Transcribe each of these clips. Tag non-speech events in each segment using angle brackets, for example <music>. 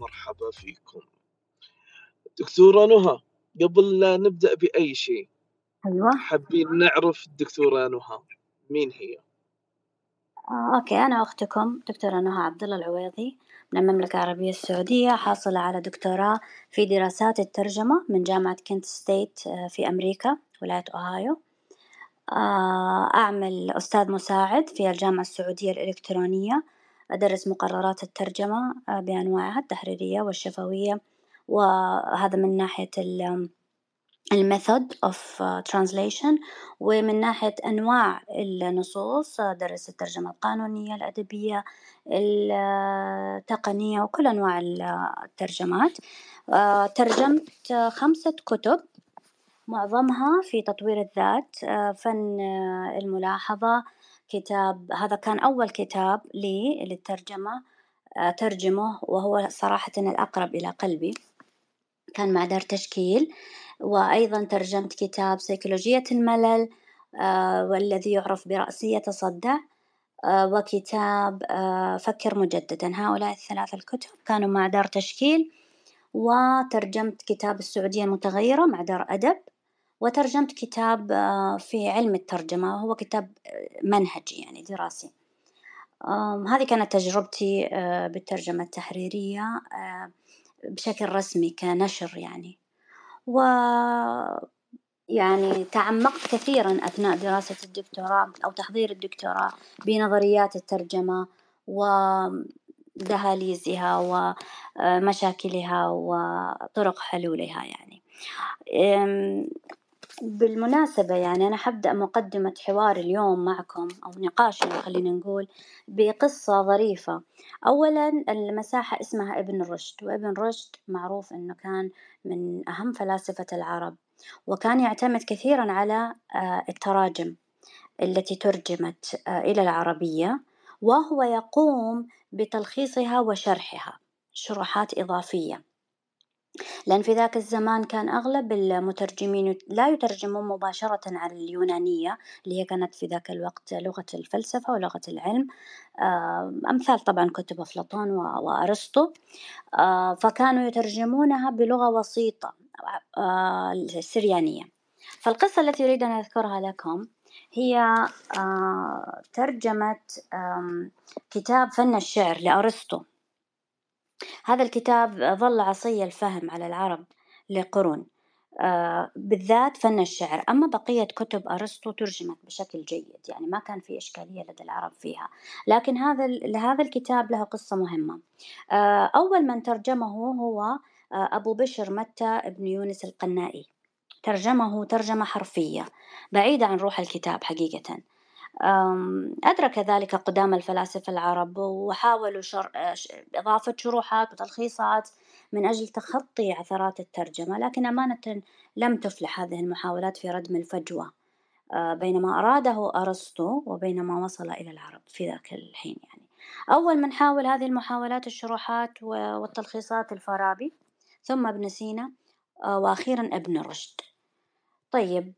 ومرحبا فيكم. دكتورة نهى قبل لا نبدأ بأي شيء أيوة. حابين نعرف الدكتورة نهى مين هي؟ آه، okay أنا أختكم دكتورة نهى عبد الله العويضي من المملكة العربية السعودية حاصلة على دكتوراه في دراسات الترجمة من جامعة Kent State آه، في أمريكا ولاية أوهايو. آه، أعمل أستاذ مساعد في الجامعة السعودية الإلكترونية. أدرس مقررات الترجمة آه، بأنواعها التحريرية والشفوية وهذا من ناحية ال method of translation ومن ناحية أنواع النصوص درس الترجمة القانونية الأدبية التقنية وكل أنواع الترجمات. آه، ترجمت خمسة كتب معظمها في تطوير الذات آه، فن الملاحظة كتاب هذا كان أول كتاب لي للترجمة آه، ترجمه وهو صراحة الأقرب إلى قلبي. كان مع دار تشكيل. وأيضا ترجمت كتاب سيكولوجية الملل آه، والذي يعرف برأسية تصدع آه، وكتاب فكر مجددا. هؤلاء الثلاثة الكتب كانوا مع دار تشكيل. وترجمت كتاب السعودية المتغيرة مع دار أدب. وترجمت كتاب في علم الترجمة وهو كتاب منهجي يعني دراسي. هذه كانت تجربتي بالترجمة التحريرية بشكل رسمي كنشر يعني. و يعني تعمقت كثيرا أثناء دراسة الدكتوراه أو تحضير الدكتوراه بنظريات الترجمة ودهاليزها ومشاكلها وطرق حلولها يعني. بالمناسبة يعني أنا حبدأ مقدمة حوار اليوم معكم أو نقاشنا خلينا نقول بقصة ظريفة. أولا المساحة اسمها ابن رشد وابن رشد معروف أنه كان من أهم فلاسفة العرب وكان يعتمد كثيرا على آه، التراجم التي ترجمت آه، إلى العربية وهو يقوم بتلخيصها وشرحها شروحات إضافية. لأن في ذاك الزمان كان أغلب المترجمين لا يترجمون مباشرة على اليونانية اللي هي كانت في ذاك الوقت لغة الفلسفة ولغة العلم. آه، أمثال طبعا كتب أفلاطون وأرسطو. آه، فكانوا يترجمونها بلغة وسيطة آه، السريانية. فالقصة التي أريد أن أذكرها لكم هي ترجمة كتاب فن الشعر لأرسطو. هذا الكتاب ظل عصي الفهم على العرب لقرون. آه، بالذات فن الشعر. أما بقية كتب أرسطو ترجمت بشكل جيد يعني ما كان في إشكالية لدى العرب فيها. لكن هذا هذا الكتاب له قصة مهمة. آه، أول من ترجمه هو آه، أبو بشر متى بن يونس القنائي. ترجمه ترجمة حرفية بعيدة عن روح الكتاب حقيقة. أدرك ذلك قدام الفلاسفة العرب وحاولوا شر... إضافة شروحات وتلخيصات من أجل تخطي عثرات الترجمة لكن أمانة لم تفلح هذه المحاولات في ردم الفجوة آه، بين ما أراده أرسطو وبين ما وصل إلى العرب في ذاك الحين يعني. أول من حاول هذه المحاولات الشروحات والتلخيصات الفارابي ثم ابن سينا آه، وأخيرا ابن رشد. طيب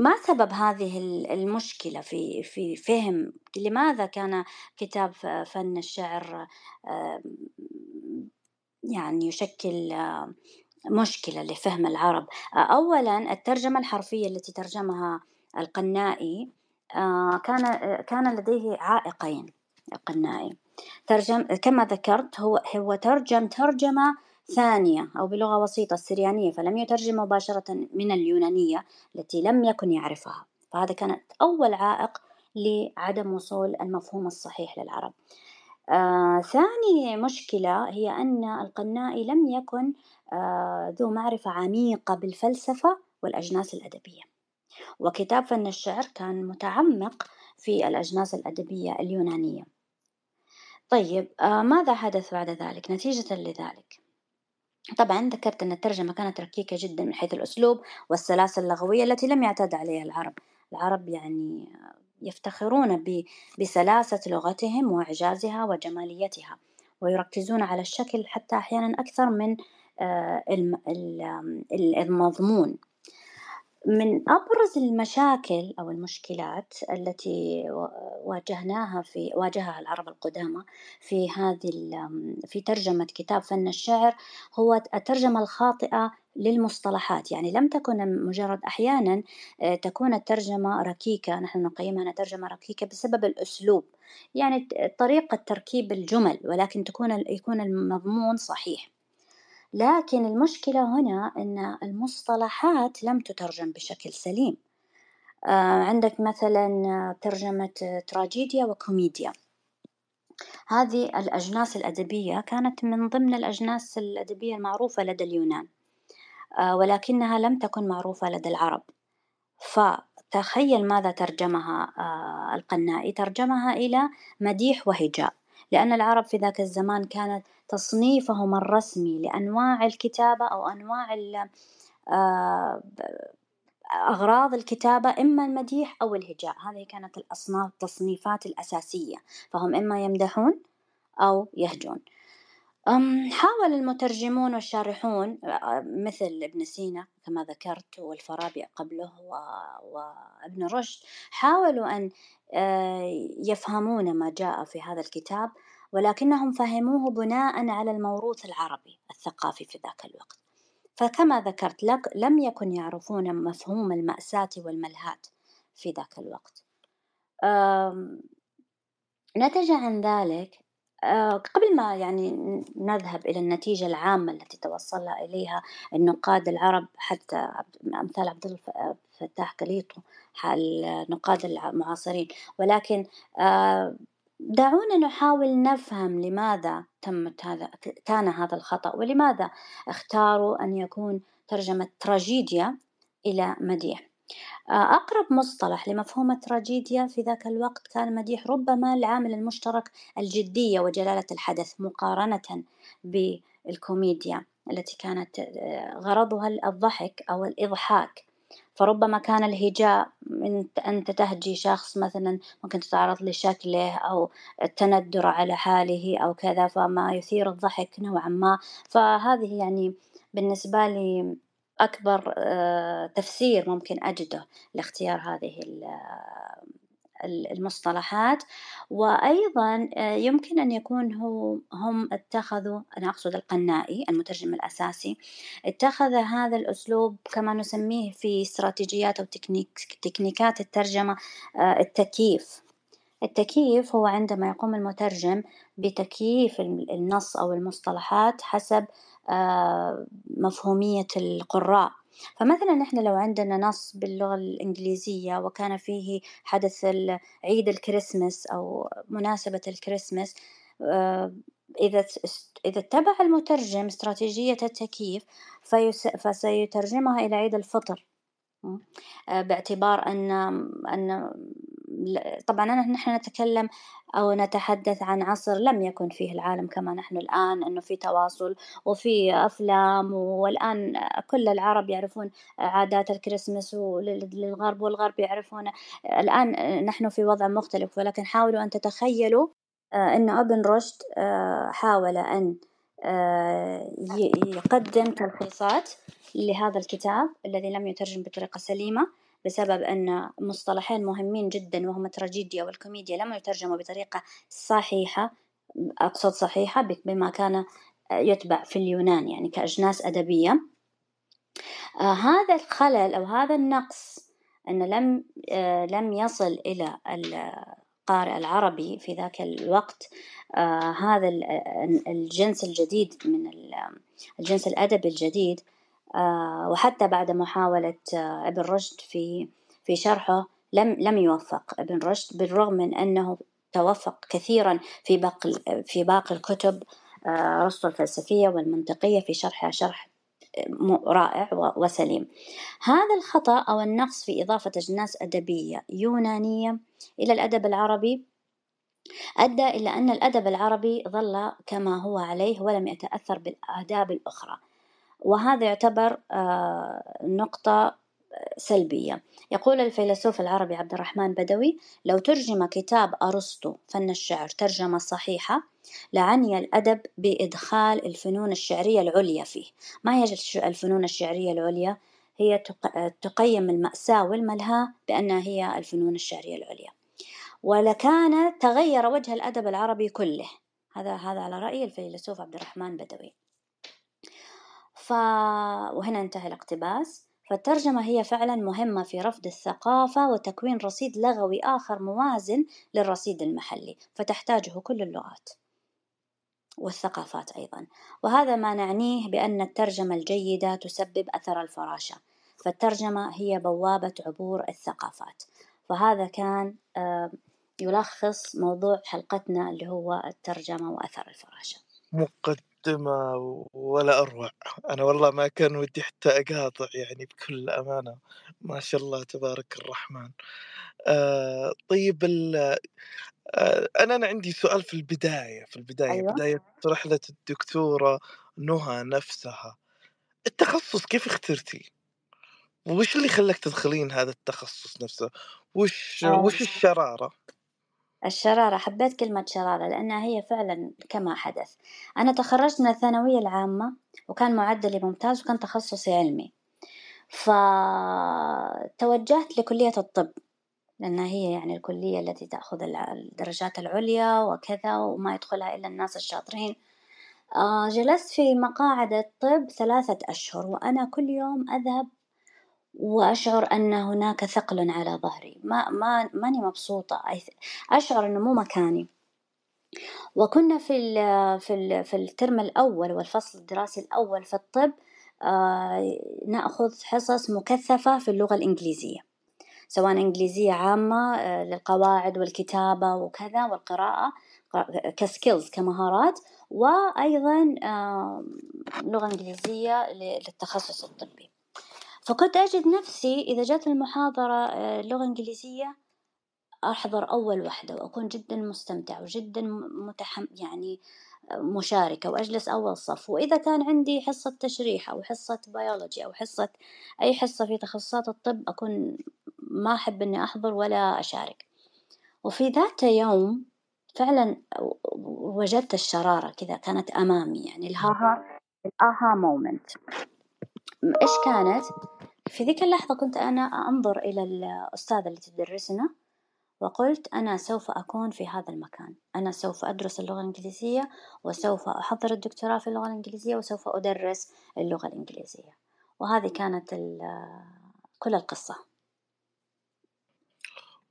ما سبب هذه المشكلة في في فهم لماذا كان كتاب فن الشعر يعني يشكل مشكلة لفهم العرب؟ أولا الترجمة الحرفية التي ترجمها القنائي كان كان لديه عائقين القنائي. ترجم كما ذكرت هو هو ترجم ترجمة ثانية أو بلغة وسيطة السريانية فلم يترجم مباشرة من اليونانية التي لم يكن يعرفها. فهذا كانت أول عائق لعدم وصول المفهوم الصحيح للعرب. آه، ثاني مشكلة هي أن القنائي لم يكن آه، ذو معرفة عميقة بالفلسفة والأجناس الأدبية. وكتاب فن الشعر كان متعمق في الأجناس الأدبية اليونانية. طيب آه، ماذا حدث بعد ذلك؟ نتيجة لذلك. طبعا ذكرت أن الترجمة كانت ركيكة جدا من حيث الأسلوب والسلاسل اللغوية التي لم يعتاد عليها العرب. العرب يعني يفتخرون بسلاسة لغتهم وإعجازها وجماليتها ويركزون على الشكل حتى أحيانا أكثر من آه، المضمون. من أبرز المشاكل أو المشكلات التي واجهناها في واجهها العرب القدامى في هذه في ترجمة كتاب فن الشعر هو الترجمة الخاطئة للمصطلحات. يعني لم تكن مجرد أحيانا آه، تكون الترجمة ركيكة. نحن نقيمها أنها ترجمة ركيكة بسبب الأسلوب. يعني طريقة تركيب الجمل ولكن تكون يكون المضمون صحيح. لكن المشكلة هنا أن المصطلحات لم تترجم بشكل سليم. آه، عندك مثلا ترجمة تراجيديا وكوميديا. هذه الأجناس الأدبية كانت من ضمن الأجناس الأدبية المعروفة لدى اليونان آه، ولكنها لم تكن معروفة لدى العرب. فتخيل ماذا ترجمها آه، القنائي. ترجمها إلى مديح وهجاء. لأن العرب في ذاك الزمان كانت تصنيفهم الرسمي لأنواع الكتابة أو أنواع آه، أغراض الكتابة إما المديح أو الهجاء. هذه كانت الأصناف التصنيفات الأساسية. فهم إما يمدحون أو يهجون. حاول المترجمون والشارحون مثل ابن سينا كما ذكرت والفارابي قبله وابن رشد حاولوا أن يفهمون ما جاء في هذا الكتاب ولكنهم فهموه بناء على الموروث العربي الثقافي في ذاك الوقت. فكما ذكرت لك لم يكن يعرفون مفهوم المأساة والملهات في ذاك الوقت. نتج عن ذلك قبل ما يعني نذهب إلى النتيجة العامة التي توصل إليها النقاد العرب حتى أمثال عبد الفتاح كليطو النقاد المعاصرين. ولكن آه، دعونا نحاول نفهم لماذا تمت هذا كان هذا الخطأ ولماذا اختاروا أن يكون ترجمة تراجيديا إلى مديح. آه، أقرب مصطلح لمفهوم التراجيديا في ذاك الوقت كان مديح ربما العامل المشترك الجدية وجلالة الحدث مقارنة بالكوميديا التي كانت آه، غرضها الضحك أو الإضحاك. فربما كان الهجاء أنت تهجي شخص مثلا ممكن تتعرض لشكله أو التندر على حاله أو كذا فما يثير الضحك نوعا ما. فهذه يعني بالنسبة لي أكبر آه، تفسير ممكن أجده لاختيار هذه المصطلحات. وأيضا آه، يمكن أن يكون هو هم اتخذوا أنا أقصد القنائي المترجم الأساسي اتخذ هذا الأسلوب كما نسميه في استراتيجيات أو تكنيك تكنيكات الترجمة آه، التكييف. التكييف هو عندما يقوم المترجم بتكييف النص أو المصطلحات حسب آه، مفهومية القراء. فمثلا نحن لو عندنا نص باللغة الإنجليزية وكان فيه حدث عيد الكريسماس أو مناسبة الكريسماس آه، إذا إذا اتبع المترجم استراتيجية التكييف فسيترجمها إلى عيد الفطر. آه، باعتبار أن أن طبعا نحن نتكلم أو نتحدث عن عصر لم يكن فيه العالم كما نحن الآن أنه في تواصل وفي أفلام والآن كل العرب يعرفون عادات الكريسماس للغرب والغرب يعرفون. الآن نحن في وضع مختلف ولكن حاولوا أن تتخيلوا آه، أن ابن رشد آه، حاول أن آه، يقدم تلخيصات لهذا الكتاب الذي لم يترجم بطريقة سليمة. بسبب أن مصطلحين مهمين جدا وهما التراجيديا والكوميديا لم يترجموا بطريقة صحيحة أقصد صحيحة بما كان يتبع في اليونان يعني كأجناس أدبية. آه هذا الخلل أو هذا النقص أن لم آه لم يصل إلى القارئ العربي في ذاك الوقت. آه هذا الجنس الجديد من الجنس الأدبي الجديد آه، وحتى بعد محاولة آه، ابن رشد في في شرحه لم لم يوفق. ابن رشد بالرغم من أنه توفق كثيرا في باقي في باقي الكتب أرسطو الفلسفية والمنطقية في شرحها شرح رائع وسليم. هذا الخطأ أو النقص في إضافة أجناس أدبية يونانية إلى الأدب العربي أدى إلى أن الأدب العربي ظل كما هو عليه ولم يتأثر بالآداب الأخرى. وهذا يعتبر آه، نقطة سلبية. يقول الفيلسوف العربي عبد الرحمن بدوي لو ترجم كتاب أرسطو فن الشعر ترجمة صحيحة لعني الأدب بإدخال الفنون الشعرية العليا فيه. ما هي الفنون الشعرية العليا؟ هي تقيم المأساة والملهى بأنها هي الفنون الشعرية العليا. ولكان تغير وجه الأدب العربي كله. هذا هذا على رأي الفيلسوف عبد الرحمن بدوي. ف... وهنا انتهى الاقتباس. فالترجمة هي فعلا مهمة في رفض الثقافة وتكوين رصيد لغوي آخر موازن للرصيد المحلي فتحتاجه كل اللغات والثقافات أيضا. وهذا ما نعنيه بأن الترجمة الجيدة تسبب أثر الفراشة فالترجمة هي بوابة عبور الثقافات. فهذا كان يلخص موضوع حلقتنا اللي هو الترجمة وأثر الفراشة. مقدمة ولا أروع أنا والله ما كان ودي حتى أقاطع يعني بكل أمانة ما شاء الله تبارك الرحمن آه طيب آه أنا أنا عندي سؤال في البداية في البداية أيوة. بداية رحلة الدكتورة نهى نفسها التخصص كيف اخترتي؟ وش اللي خلاك تدخلين هذا التخصص نفسه؟ وش آه. وش الشرارة؟ الشرارة حبيت كلمة شرارة لأنها هي فعلا كما حدث. أنا تخرجت من الثانوية العامة وكان معدلي ممتاز وكان تخصصي علمي. فتوجهت لكلية الطب لأنها هي يعني الكلية التي تأخذ الدرجات العليا وكذا وما يدخلها إلا الناس الشاطرين. آه، جلست في مقاعد الطب ثلاثة أشهر وأنا كل يوم أذهب وأشعر أن هناك ثقل على ظهري. ما ما ماني مبسوطة. أشعر أنه مو مكاني. وكنا في ال في ال في الترم الأول والفصل الدراسي الأول في الطب آه نأخذ حصص مكثفة في اللغة الإنجليزية. سواء إنجليزية عامة آه للقواعد والكتابة وكذا والقراءة كسكيلز كمهارات وأيضا لغة إنجليزية للتخصص الطبي. فكنت أجد نفسي إذا جات المحاضرة آه، لغة إنجليزية أحضر أول وحدة وأكون جدا مستمتع وجدا متحم يعني آه، مشاركة وأجلس أول صف. وإذا كان عندي حصة تشريح أو حصة بيولوجي أو حصة أي حصة في تخصصات الطب أكون ما أحب إني أحضر ولا أشارك. وفي ذات يوم فعلا وجدت الشرارة كذا كانت أمامي يعني ال aha ال aha moment إيش كانت؟ في ذيك اللحظة كنت أنا أنظر إلى الأستاذة التي تدرسنا وقلت أنا سوف أكون في هذا المكان. أنا سوف أدرس اللغة الإنجليزية وسوف أحضر الدكتوراه في اللغة الإنجليزية وسوف أدرس اللغة الإنجليزية. وهذه كانت كل القصة.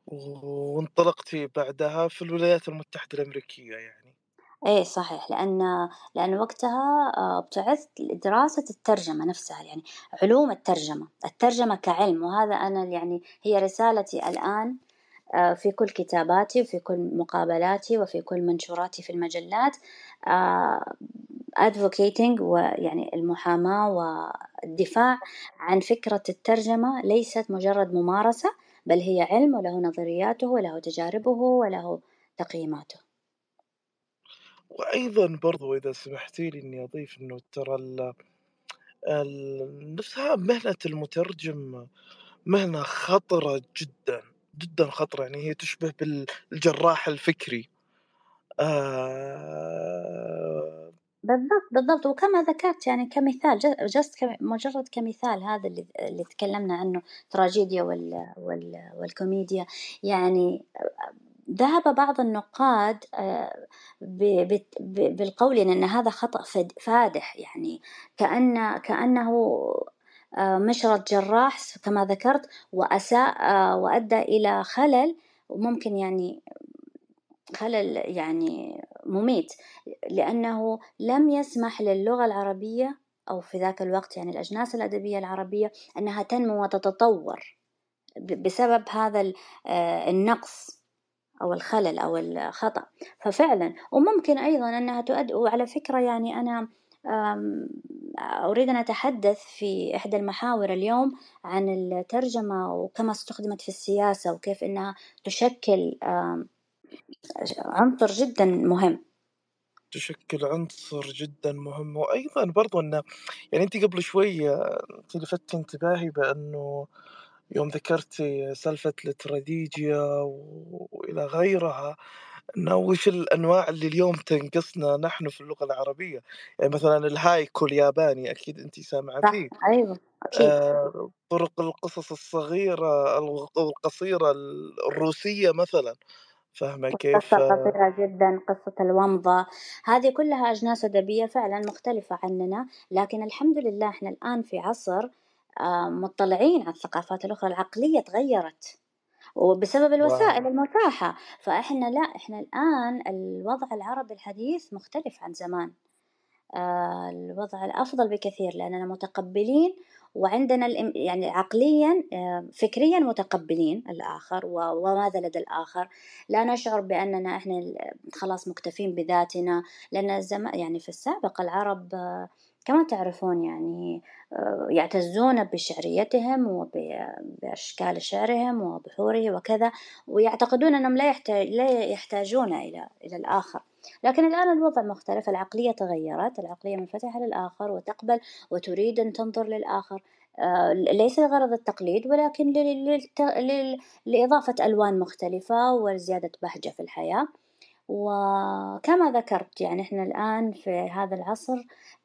وانطلقتي بعدها في الولايات المتحدة الأمريكية يعني. إيه صحيح لأن لأن وقتها آه، ابتعثت لدراسة الترجمة نفسها يعني علوم الترجمة الترجمة كعلم وهذا أنا يعني هي رسالتي الآن آه، في كل كتاباتي وفي كل مقابلاتي وفي كل منشوراتي في المجلات آه، advocating ويعني المحاماة والدفاع عن فكرة الترجمة ليست مجرد ممارسة بل هي علم وله نظرياته وله تجاربه وله تقييماته. وأيضا برضو إذا سمحتي لي إني أضيف إنه ترى نفسها مهنة المترجم مهنة خطرة جدا جدا خطرة يعني هي تشبه بالجراح الفكري. آه. بالضبط بالضبط. وكما ذكرت يعني كمثال جست مجرد كمثال هذا اللي اللي تكلمنا عنه تراجيديا وال وال والكوميديا يعني ذهب بعض النقاد آه، بالقول أن هذا خطأ فادح يعني. كأن كأنه آه، مشرط جراح كما ذكرت وأساء آه، وأدى إلى خلل وممكن يعني خلل يعني مميت. لأنه لم يسمح للغة العربية أو في ذاك الوقت يعني الأجناس الأدبية العربية أنها تنمو وتتطور. بسبب هذا النقص. أو الخلل أو الخطأ. ففعلا وممكن أيضا أنها تؤدي وعلى فكرة يعني أنا أريد أن أتحدث في إحدى المحاور اليوم عن الترجمة وكما استخدمت في السياسة وكيف أنها تشكل عنصر جدا مهم. تشكل عنصر جدا مهم. وأيضا برضو أنه يعني أنت قبل شوي أنت لفتت انتباهي بأنه يوم ذكرتي سالفة التراديجيا وإلى غيرها إنه وش الأنواع اللي اليوم تنقصنا نحن في اللغة العربية؟ يعني مثلا الهايكو الياباني أكيد أنت سامعة فيه. أيوة أكيد. آه طرق القصص الصغيرة أو القصيرة الروسية مثلا. فاهمة كيف؟ قصة قصيرة جدا قصة الومضة. هذه كلها أجناس أدبية فعلا مختلفة عننا لكن الحمد لله إحنا الآن في عصر مطلعين على الثقافات الأخرى. العقلية تغيرت وبسبب الوسائل المتاحة. فإحنا لا إحنا الآن الوضع العربي الحديث مختلف عن زمان. آه، الوضع الأفضل بكثير لأننا متقبلين وعندنا يعني عقليا آه، فكريا متقبلين الآخر وماذا لدى الآخر. لا نشعر بأننا إحنا خلاص مكتفين بذاتنا لأن الزمان يعني في السابق العرب كما تعرفون يعني آه، يعتزون بشعريتهم وبأشكال شعرهم وبحوره وكذا ويعتقدون أنهم لا, يحتاج لا يحتاجون إلى إلى الآخر. لكن الآن الوضع مختلف العقلية تغيرت العقلية منفتحة للآخر وتقبل وتريد أن تنظر للآخر. آه، ليس لغرض التقليد ولكن لإضافة ألوان مختلفة وزيادة بهجة في الحياة. وكما ذكرت يعني إحنا الآن في هذا العصر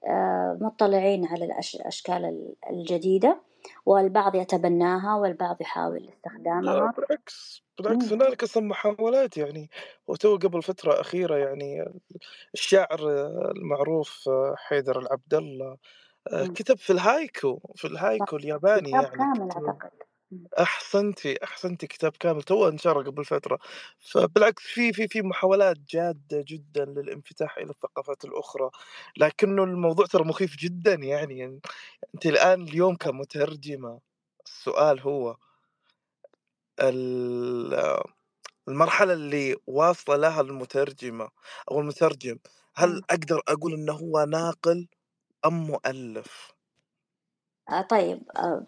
آه، مطلعين على الأشكال الجديدة والبعض يتبناها والبعض يحاول استخدامها. بالعكس بالعكس هنالك أصلا محاولات يعني. وتو قبل فترة أخيرة يعني الشاعر المعروف حيدر العبد الله آه، كتب في الهايكو في الهايكو الياباني يعني كامل أعتقد. أحسنتِ، أحسنتِ كتاب كامل توه انشر قبل فترة، فبالعكس في في في محاولات جادة جدًا للانفتاح إلى الثقافات الأخرى، لكنه الموضوع ترى مخيف جدًا يعني, يعني أنتِ الآن اليوم كمترجمة السؤال هو المرحلة اللي واصلة لها المترجمة أو المترجم، هل أقدر أقول إنه هو ناقل أم مؤلف؟ آه طيب آه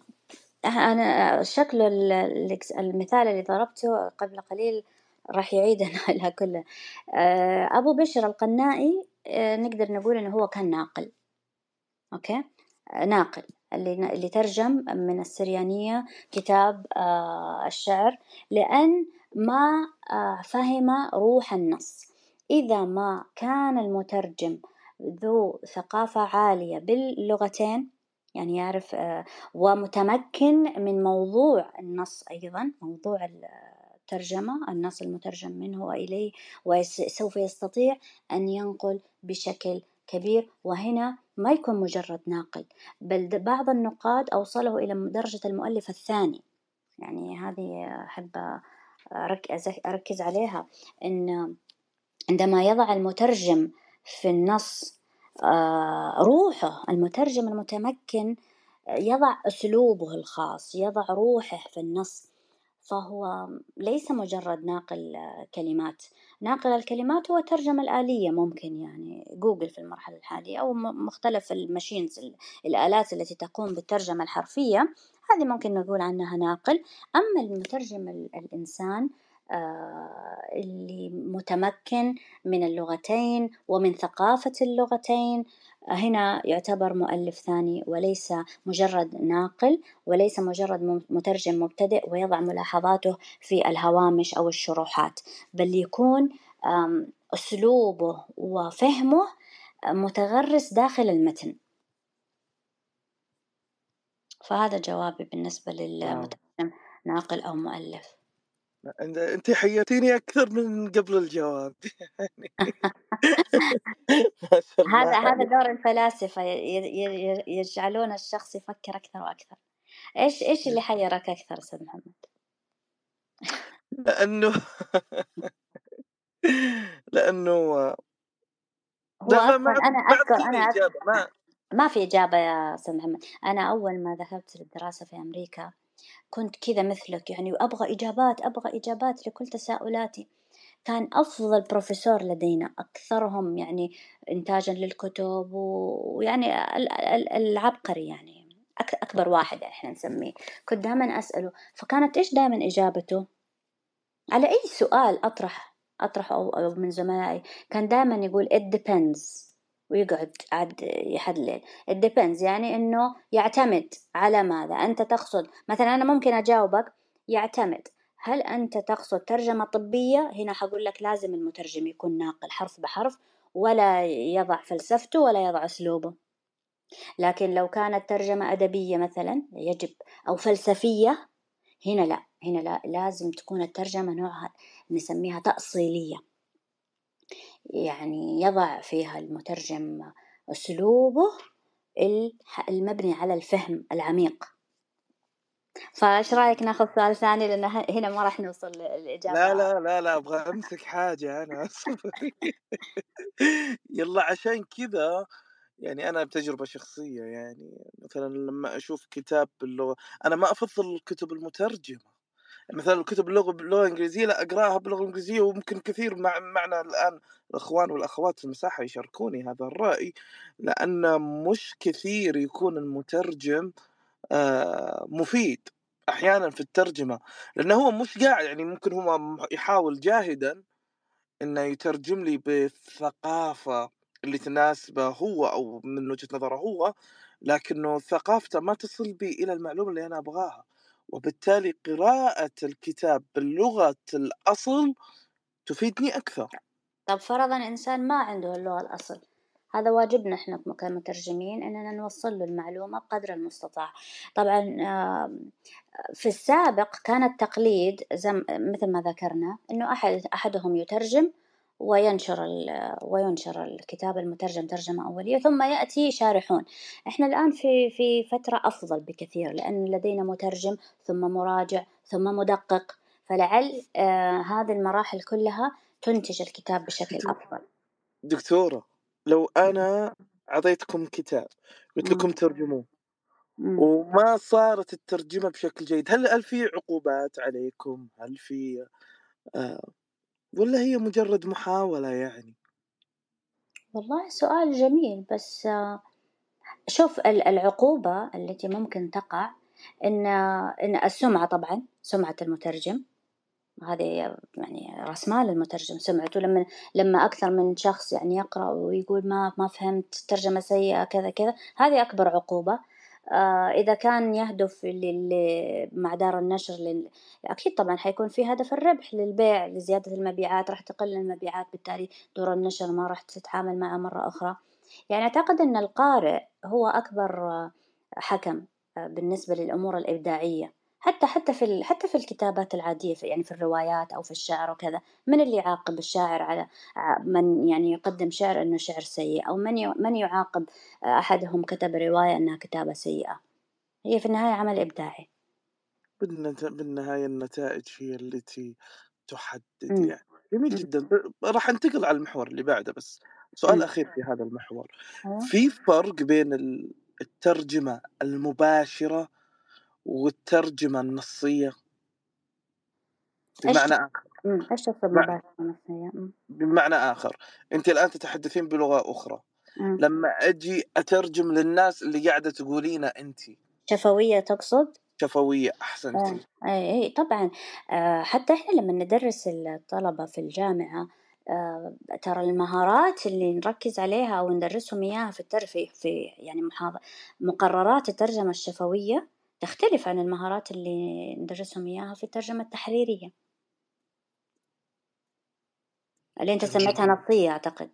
أنا شكل المثال اللي ضربته قبل قليل راح يعيدنا <laughs> لها كله. آه، أبو بشر القنائي آه، نقدر نقول إنه هو كان ناقل. أوكي؟ ناقل. اللي اللي ترجم من السريانية كتاب آه، الشعر لأن ما فهم روح النص. إذا ما كان المترجم ذو ثقافة عالية باللغتين يعني يعرف آه، ومتمكن من موضوع النص أيضا موضوع الترجمة النص المترجم منه وإليه وسوف يستطيع أن ينقل بشكل كبير وهنا ما يكون مجرد ناقل بل بعض النقاد أوصله إلى درجة المؤلف الثاني. يعني هذه أحب أركز عليها إن عندما يضع المترجم في النص آه، روحه المترجم المتمكن يضع أسلوبه الخاص يضع روحه في النص. فهو ليس مجرد ناقل كلمات. ناقل الكلمات هو ترجمة الآلية ممكن يعني جوجل في المرحلة الحالية أو مختلف ال machines الآلات التي تقوم بالترجمة الحرفية. هذه ممكن نقول عنها ناقل. أما المترجم الإنسان آه، اللي متمكن من اللغتين ومن ثقافة اللغتين. هنا يعتبر مؤلف ثاني وليس مجرد ناقل وليس مجرد مترجم مبتدئ ويضع ملاحظاته في الهوامش أو الشروحات بل يكون أسلوبه وفهمه متغرس داخل المتن. فهذا جوابي بالنسبة للمترجم ناقل أو مؤلف. أنت حيرتيني أكثر من قبل الجواب. <laughs> هذا هذا دور الفلاسفة يجعلون الشخص يفكر أكثر وأكثر. إيش إيش اللي حيرك أكثر أستاذ محمد؟ لأنه <laughs> لأنه هو لا ما أصلا ما أنا ما أذكر ما ما في إجابة يا أستاذ محمد. أنا أول ما ذهبت للدراسة في أمريكا كنت كذا مثلك يعني وأبغى إجابات أبغى إجابات لكل تساؤلاتي. كان أفضل بروفيسور لدينا أكثرهم يعني إنتاجا للكتب ويعني ال- ال- العبقري يعني أك- أكبر واحد إحنا نسميه. كنت دائما أسأله فكانت إيش دائما إجابته؟ على أي سؤال أطرح أطرحه أو من زملائي كان دائما يقول it depends. ويقعد عاد يحلل. Depends. يعني إنه يعتمد على ماذا؟ أنت تقصد مثلا أنا ممكن أجاوبك يعتمد. هل أنت تقصد ترجمة طبية؟ هنا حقول لك لازم المترجم يكون ناقل حرف بحرف ولا يضع فلسفته ولا يضع أسلوبه. لكن لو كانت ترجمة أدبية مثلا يجب أو فلسفية هنا لا. هنا لا لازم تكون الترجمة نوعها نسميها تأصيلية. يعني يضع فيها المترجم أسلوبه المبني على الفهم العميق. فايش رأيك ناخذ سؤال ثاني؟ لأن هنا ما راح نوصل للاجابه لا لا لا لا أبغى أمسك حاجة أنا. <laughs> اصبر يلا عشان كذا يعني أنا بتجربة شخصية يعني مثلا لما أشوف كتاب باللغة أنا ما أفضل الكتب المترجمة. مثلا الكتب اللغة باللغة الإنجليزية لا أقرأها باللغة الإنجليزية وممكن كثير مع معنا الآن الأخوان والأخوات في المساحة يشاركوني هذا الرأي لأن مش كثير يكون المترجم آه، مفيد أحيانا في الترجمة لأنه هو مش قاعد يعني ممكن هو يحاول جاهدا إنه يترجم لي بالثقافه اللي تناسبه هو أو من وجهة نظره هو لكنه ثقافته ما تصل بي إلى المعلومة اللي أنا أبغاها. وبالتالي قراءة الكتاب باللغة الأصل تفيدني أكثر. طب فرضا إنسان ما عنده اللغة الأصل هذا واجبنا إحنا كمترجمين إننا نوصل له المعلومة بقدر المستطاع. طبعا في السابق كان التقليد مثل ما ذكرنا إنه أحد أحدهم يترجم وينشر ال- وينشر الكتاب المترجم ترجمة أولية ثم يأتي شارحون. إحنا الآن في في فترة أفضل بكثير لأن لدينا مترجم ثم مراجع ثم مدقق. فلعل آه هذه المراحل كلها تنتج الكتاب بشكل أفضل. دكتورة لو أنا أعطيتكم كتاب قلت لكم ترجموه. وما صارت الترجمة بشكل جيد هل هل في عقوبات عليكم؟ هل في آه ولا هي مجرد محاولة يعني. والله سؤال جميل بس آه، شوف ال- العقوبة التي ممكن تقع إن إن السمعة طبعا سمعة المترجم. هذه يعني راس مال المترجم سمعته لما لما أكثر من شخص يعني يقرأ ويقول ما ما فهمت ترجمة سيئة كذا كذا. هذه أكبر عقوبة. إذا كان يهدف مع دار النشر لل... أكيد طبعا حيكون في هدف الربح للبيع لزيادة المبيعات راح تقل المبيعات بالتالي دور النشر ما راح تتعامل معه مرة أخرى. يعني أعتقد أن القارئ هو أكبر آه، حكم آه، بالنسبة للأمور الإبداعية. حتى حتى في ال- حتى في الكتابات العادية في يعني في الروايات أو في الشعر وكذا من اللي يعاقب الشاعر على ع- من يعني يقدم شعر أنه شعر سيء أو من ي- من يعاقب آه، أحدهم كتب رواية أنها كتابة سيئة هي في النهاية عمل إبداعي بالنت- بالنهاية النتائج هي التي تحدد مم. يعني جميل. جدا راح انتقل على المحور اللي بعده بس سؤال مم. أخير في هذا المحور أيوة. في فرق بين ال- الترجمة المباشرة والترجمة النصية. بمعنى آخر. مم. إيش تقصد مع- مباشرة نفسية مم. بمعنى آخر. أنت الآن تتحدثين بلغة أخرى. مم. لما أجي أترجم للناس اللي قاعدة تقولينه أنت. شفوية تقصد؟ شفوية آه، أحسنتي اي اي طبعا. آه، حتى إحنا لما ندرس الطلبة في الجامعة آه، ترى المهارات اللي نركز عليها أو ندرسهم إياها في التر في يعني مقررات الترجمة الشفوية تختلف عن المهارات اللي ندرسهم إياها في الترجمة التحريرية اللي جميل. سميتها نصية أعتقد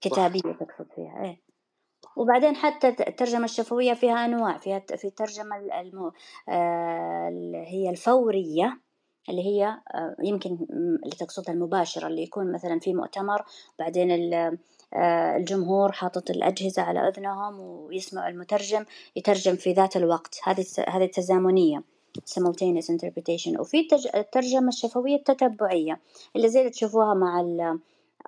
كتابية تقصد فيها إيه وبعدين حتى الترجمة الشفوية فيها أنواع فيها في الترجمة الم... آه، هي الفورية اللي هي آه، يمكن اللي تقصدها المباشرة اللي يكون مثلا في مؤتمر بعدين الجمهور حاطط الأجهزة على أذنهم ويسمع المترجم يترجم في ذات الوقت. هذه هذه التزامنية simultaneous interpretation. وفي الترجمة الشفوية التتبعية اللي زي اللي تشوفوها مع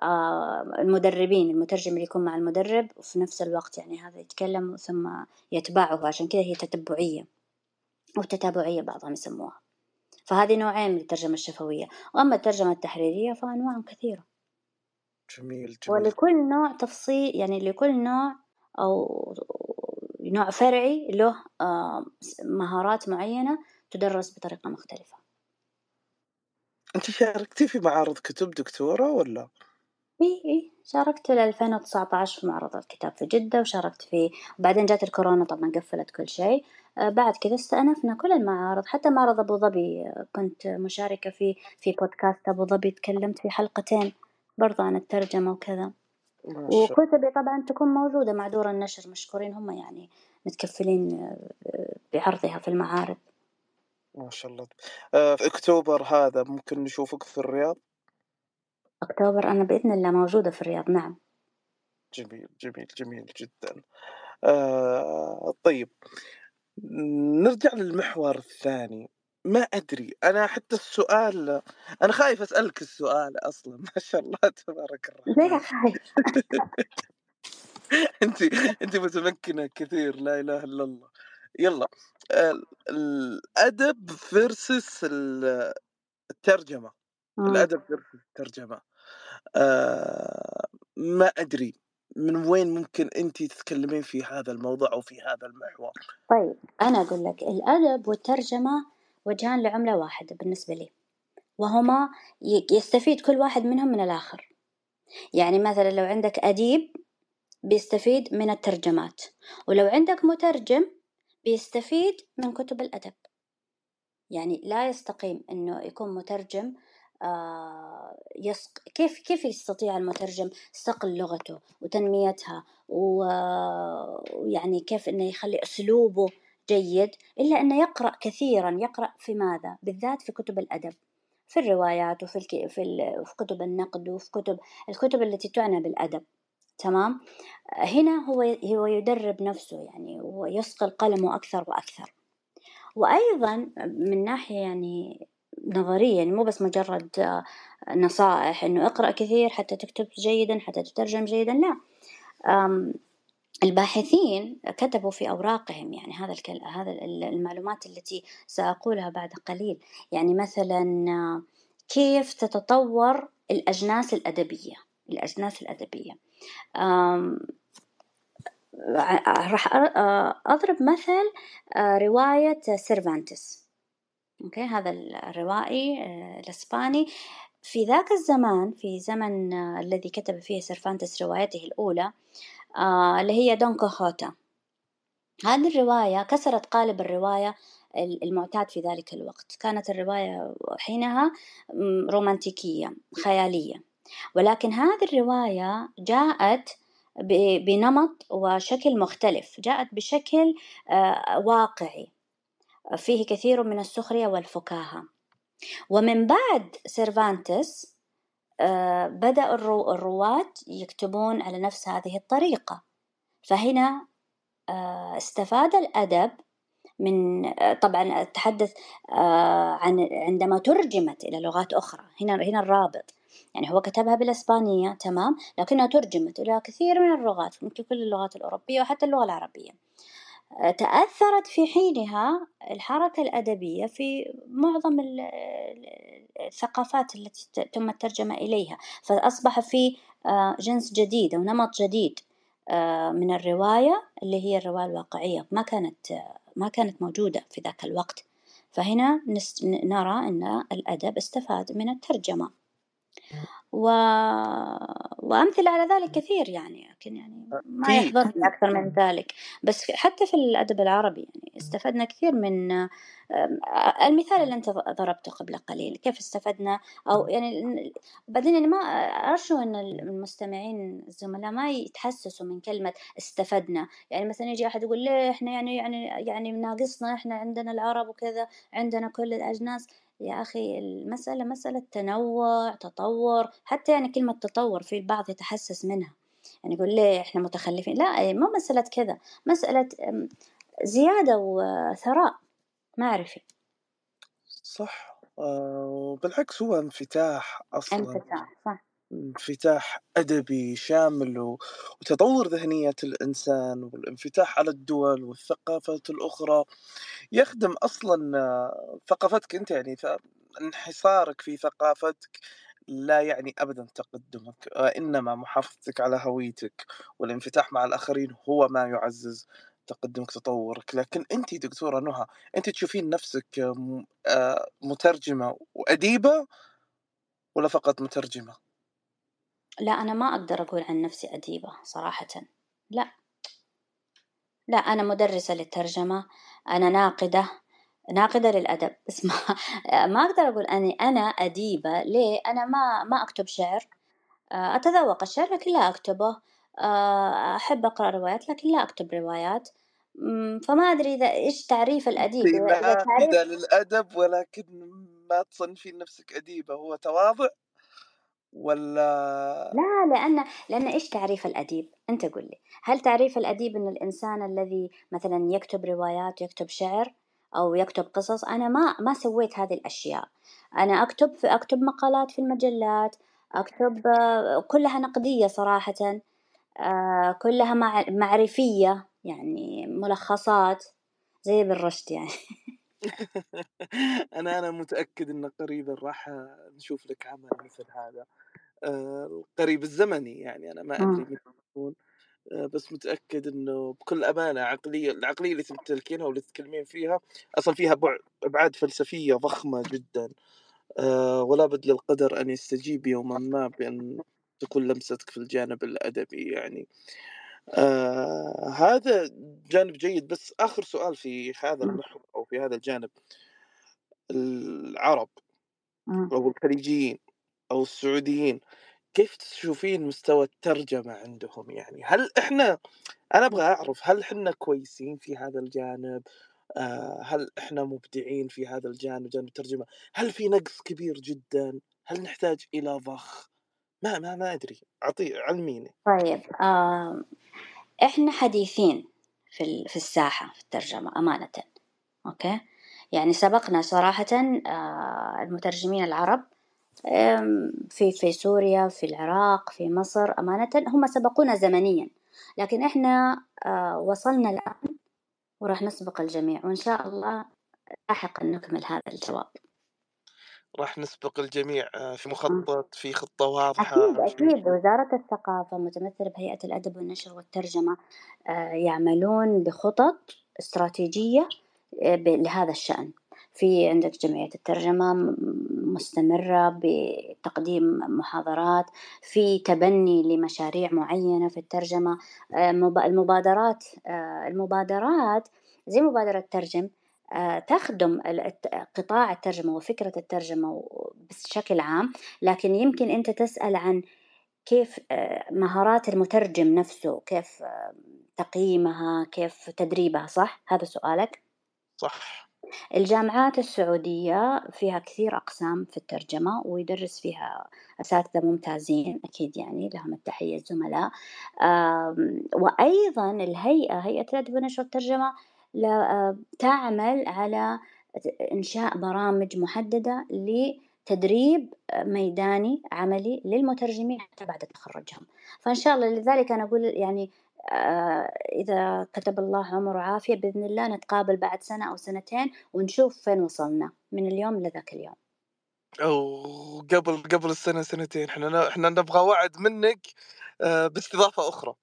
آه، المدربين المترجم اللي يكون مع المدرب وفي نفس الوقت يعني هذا يتكلم ثم يتبعه عشان كذا هي تتبعية أو تتابعية بعضهم يسموها. فهذه نوعين من الترجمة الشفوية. وأما الترجمة التحريرية فأنواع كثيرة. جميل جميل. ولكل نوع تفصيل يعني لكل نوع أو نوع فرعي له آه، مهارات معينة تدرس بطريقة مختلفة. أنت شاركتي في معارض كتب دكتورة ولا؟ إي إي. شاركت في 2019 في معرض الكتاب في جدة وشاركت في وبعدين جات الكورونا طبعا قفلت كل شيء. آه، بعد كذا استأنفنا كل المعارض. حتى معرض أبو ظبي آه، كنت مشاركة فيه في بودكاست أبو ظبي تكلمت في حلقتين. برضه عن الترجمة وكذا. وكتبي طبعا تكون موجودة مع دور النشر مشكورين هم يعني متكفلين آه، بعرضها في المعارض. ما شاء الله. آه، في أكتوبر هذا ممكن نشوفك في الرياض؟ أكتوبر أنا بإذن الله موجودة في الرياض نعم. جميل جميل جميل جدا. آه طيب. نرجع للمحور الثاني. ما أدري أنا حتى السؤال أنا خايف أسألك السؤال أصلا <laughs> ما شاء الله تبارك الرحمن. ليه خايف؟ <laughs> أنت أنت متمكنة كثير لا إله إلا الله. يلا الأدب versus الترجمة. الأدب versus الترجمة. آه ما أدري من وين ممكن أنت تتكلمين في هذا الموضوع أو في هذا المحور؟ طيب أنا أقول لك الأدب والترجمة وجهان لعملة واحدة بالنسبة لي وهما يستفيد كل واحد منهم من الآخر. يعني مثلا لو عندك أديب بيستفيد من الترجمات ولو عندك مترجم بيستفيد من كتب الأدب. يعني لا يستقيم إنه يكون مترجم آه يسق... كيف كيف يستطيع المترجم صقل لغته وتنميتها ويعني كيف إنه يخلي أسلوبه جيد إلا أنه يقرأ كثيرا يقرأ في ماذا؟ بالذات في كتب الأدب في الروايات وفي الك... في, ال... في كتب النقد وفي كتب الكتب التي تعنى بالأدب تمام؟ هنا هو هو يدرب نفسه يعني ويصقل قلمه أكثر وأكثر. وأيضا من ناحية يعني نظريا يعني مو بس مجرد نصائح إنه اقرأ كثير حتى تكتب جيدا حتى تترجم جيدا لا. الباحثين كتبوا في أوراقهم يعني هذا هذا المعلومات التي سأقولها بعد قليل. يعني مثلا كيف تتطور الأجناس الأدبية؟ الأجناس الأدبية. راح أضرب مثل رواية سيرفانتس. أوكي؟ هذا الروائي الإسباني. في ذاك الزمان في زمن الذي كتب فيه سيرفانتس روايته الأولى اللي هي دون كيخوتا هذه الرواية كسرت قالب الرواية المعتاد في ذلك الوقت. كانت الرواية حينها رومانتيكية خيالية. ولكن هذه الرواية جاءت بنمط وشكل مختلف. جاءت بشكل آه، واقعي. فيه كثير من السخرية والفكاهة. ومن بعد سيرفانتس آه، بدأ الرواة يكتبون على نفس هذه الطريقة. فهنا آه، استفاد الأدب من طبعا أتحدث عن عندما ترجمت إلى لغات أخرى. هنا هنا الرابط. يعني هو كتبها بالإسبانية تمام لكنها ترجمت إلى كثير من اللغات ممكن كل اللغات الأوروبية وحتى اللغة العربية. آه، تأثرت في حينها الحركة الأدبية في معظم الثقافات التي تم الترجمة إليها. فأصبح في آه، جنس جديد أو نمط جديد آه، من الرواية اللي هي الرواية الواقعية. ما كانت ما كانت موجودة في ذاك الوقت. فهنا نرى أن الأدب استفاد من الترجمة. و... وأمثلة على ذلك كثير يعني لكن يعني ما يحضرني أكثر من ذلك. بس حتى في الأدب العربي يعني استفدنا كثير من المثال اللي أنت ضربته قبل قليل كيف استفدنا؟ أو يعني بعدين يعني ما أرجو أن المستمعين الزملاء ما يتحسسوا من كلمة استفدنا. يعني مثلا يجي أحد يقول ليه إحنا يعني يعني يعني ناقصنا إحنا عندنا العرب وكذا عندنا كل الأجناس. يا أخي المسألة مسألة تنوع تطور حتى يعني كلمة تطور في البعض يتحسس منها. يعني يقول ليه إحنا متخلفين؟ لا ما مسألة كذا مسألة زيادة وثراء. معرفي صح. وبالعكس هو انفتاح أصلا. انفتاح صح. انفتاح أدبي شامل وتطور ذهنية الإنسان والانفتاح على الدول والثقافات الأخرى يخدم أصلا ثقافتك أنت يعني انحصارك في ثقافتك لا يعني أبدا تقدمك وإنما محافظتك على هويتك والانفتاح مع الآخرين هو ما يعزز تقدمك تطورك لكن أنت دكتورة نهى أنت تشوفين نفسك آه، مترجمة وأديبة ولا فقط مترجمة؟ لا أنا ما أقدر أقول عن نفسي أديبة صراحة. لا. لا أنا مدرسة للترجمة أنا ناقدة ناقدة للأدب. <laughs> بس ما, ما أقدر أقول أني أنا أديبة. ليه؟ أنا ما ما أكتب شعر. آه، أتذوق الشعر لكن لا أكتبه. آه، أحب أقرأ روايات لكن لا أكتب روايات. فما أدري إذا إيش تعريف الأديب إذا تعريف للأدب ولكن ما تصنفين نفسك أديبة هو تواضع؟ ولا لا لأن لأن إيش تعريف الأديب؟ أنت قل لي هل تعريف الأديب أن الإنسان الذي مثلا يكتب روايات يكتب شعر أو يكتب قصص؟ أنا ما ما سويت هذه الأشياء. أنا أكتب في أكتب مقالات في المجلات أكتب كلها نقدية صراحة آه، كلها معرفية يعني ملخصات زي بالرشد يعني. <laughs> <laughs> أنا أنا متأكد إن قريبا راح نشوف لك عمل مثل هذا. آه، قريب الزمني يعني أنا ما أدري متى يكون. آه، بس متأكد إنه بكل أمانة عقلية العقلية اللي تمتلكينها واللي تتكلمين فيها أصلا فيها أبعاد فلسفية ضخمة جدا. آه، ولا بد للقدر أن يستجيب يوما ما بأن تكون لمستك في الجانب الأدبي يعني. آه هذا جانب جيد بس آخر سؤال في هذا المحور أو في هذا الجانب العرب أو الخليجيين أو السعوديين كيف تشوفين مستوى الترجمة عندهم؟ يعني هل إحنا أنا أبغى أعرف هل إحنا كويسين في هذا الجانب؟ آه هل إحنا مبدعين في هذا الجانب جانب الترجمة؟ هل في نقص كبير جدا؟ هل نحتاج إلى ضخ؟ ما ما ما أدري أعطي علميني. طيب آه إحنا حديثين في في الساحة في الترجمة أمانة أوكي؟ يعني سبقنا صراحة آه المترجمين العرب في في سوريا في العراق في مصر أمانة هم سبقونا زمنيا. لكن إحنا آه، وصلنا الآن وراح نسبق الجميع وإن شاء الله لاحقا نكمل هذا الجواب. راح نسبق الجميع آه، في مخطط في خطة واضحة أكيد أكيد. وزارة الثقافة متمثلة بهيئة الأدب والنشر والترجمة آه، يعملون بخطط استراتيجية لهذا الشأن. في عندك جمعية الترجمة مستمرة بتقديم محاضرات في تبني لمشاريع معينة في الترجمة آه، المبادرات آه، المبادرات زي مبادرة ترجم آه، تخدم قطاع الترجمة وفكرة الترجمة بشكل عام لكن يمكن أنت تسأل عن كيف مهارات المترجم نفسه كيف تقييمها كيف تدريبها صح؟ هذا سؤالك؟ صح. الجامعات السعودية فيها كثير أقسام في الترجمة ويدرس فيها أساتذة ممتازين أكيد يعني لهم التحية الزملاء. وأيضا الهيئة هيئة الأدب والنشر والترجمة تعمل على إنشاء برامج محددة لتدريب ميداني عملي للمترجمين حتى بعد تخرجهم. فإن شاء الله لذلك أنا أقول يعني آه، إذا كتب الله عمر وعافية بإذن الله نتقابل بعد سنة أو سنتين ونشوف فين وصلنا من اليوم لذاك اليوم. أو قبل قبل السنة سنتين إحنا إحنا نبغى وعد منك آه، باستضافة أخرى.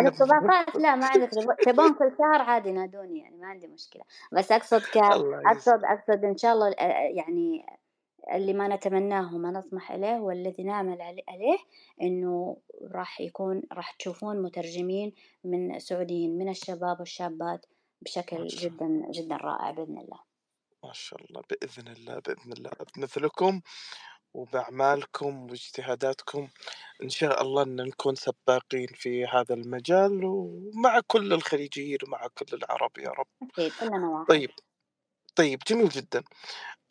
الاستضافات لا ما عندك تبون كل شهر عادي نادوني يعني ما عندي مشكلة. بس أقصد ك أقصد أقصد إن شاء الله آه، يعني اللي ما نتمناه وما نطمح إليه والذي نعمل عليه إنه راح يكون راح تشوفون مترجمين من سعوديين من الشباب والشابات بشكل جدا جدا رائع بإذن الله. ما شاء الله بإذن الله بإذن الله. بمثلكم وبأعمالكم واجتهاداتكم. إن شاء الله أن نكون سباقين في هذا المجال ومع كل الخليجيين ومع كل العرب يا رب. أكيد كلنا واحد. طيب طيب جميل جدا.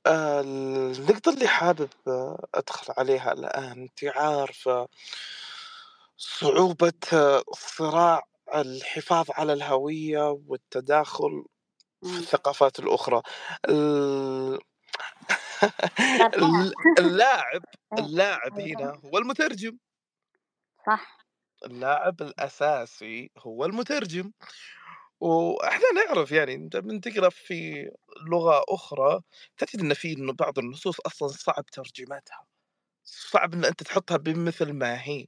آه، النقطة اللي حابب آه، أدخل عليها الآن أنتِ عارفة صعوبة آه، صراع الحفاظ على الهوية والتداخل في الثقافات الأخرى. <laughs> <laughs> اللاعب إيه، اللاعب أيوة. هنا هو المترجم. صح. اللاعب الأساسي هو المترجم. وإحنا نعرف يعني أنت من تقرأ في لغة أخرى تجد إن في بعض النصوص أصلًا صعب ترجمتها، صعب إن أنت تحطها بمثل ما هي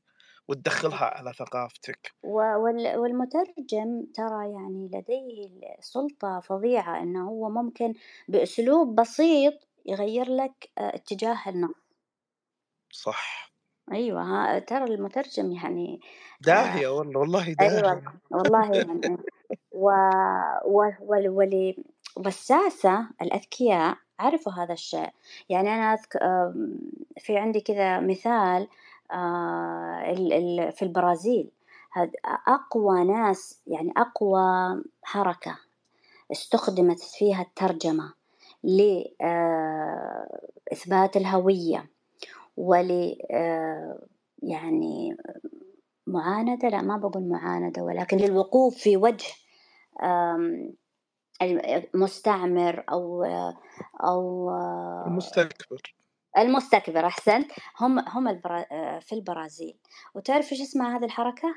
وتدخّلها على ثقافتك. والمترجم ترى يعني لديه سلطة فظيعة إنه هو ممكن بأسلوب بسيط يغيّر لك آه، اتجاه النص. صح. أيوه ها ترى المترجم يعني آه داهية والله، والله أيوه داهية. والله <laughs> يعني و و ول ول والساسة الأذكياء عرفوا هذا الشيء، يعني أنا أذك في عندي كذا مثال آه، في البرازيل أقوى ناس يعني أقوى حركة استخدمت فيها الترجمة لإثبات آه، الهوية ول آه، يعني معاندة لا ما بقول معاندة ولكن للوقوف في وجه المستعمر أو أو المستكبر. المستكبر أحسنت. هم هم البرا في البرازيل. وتعرف إيش اسمها هذه الحركة؟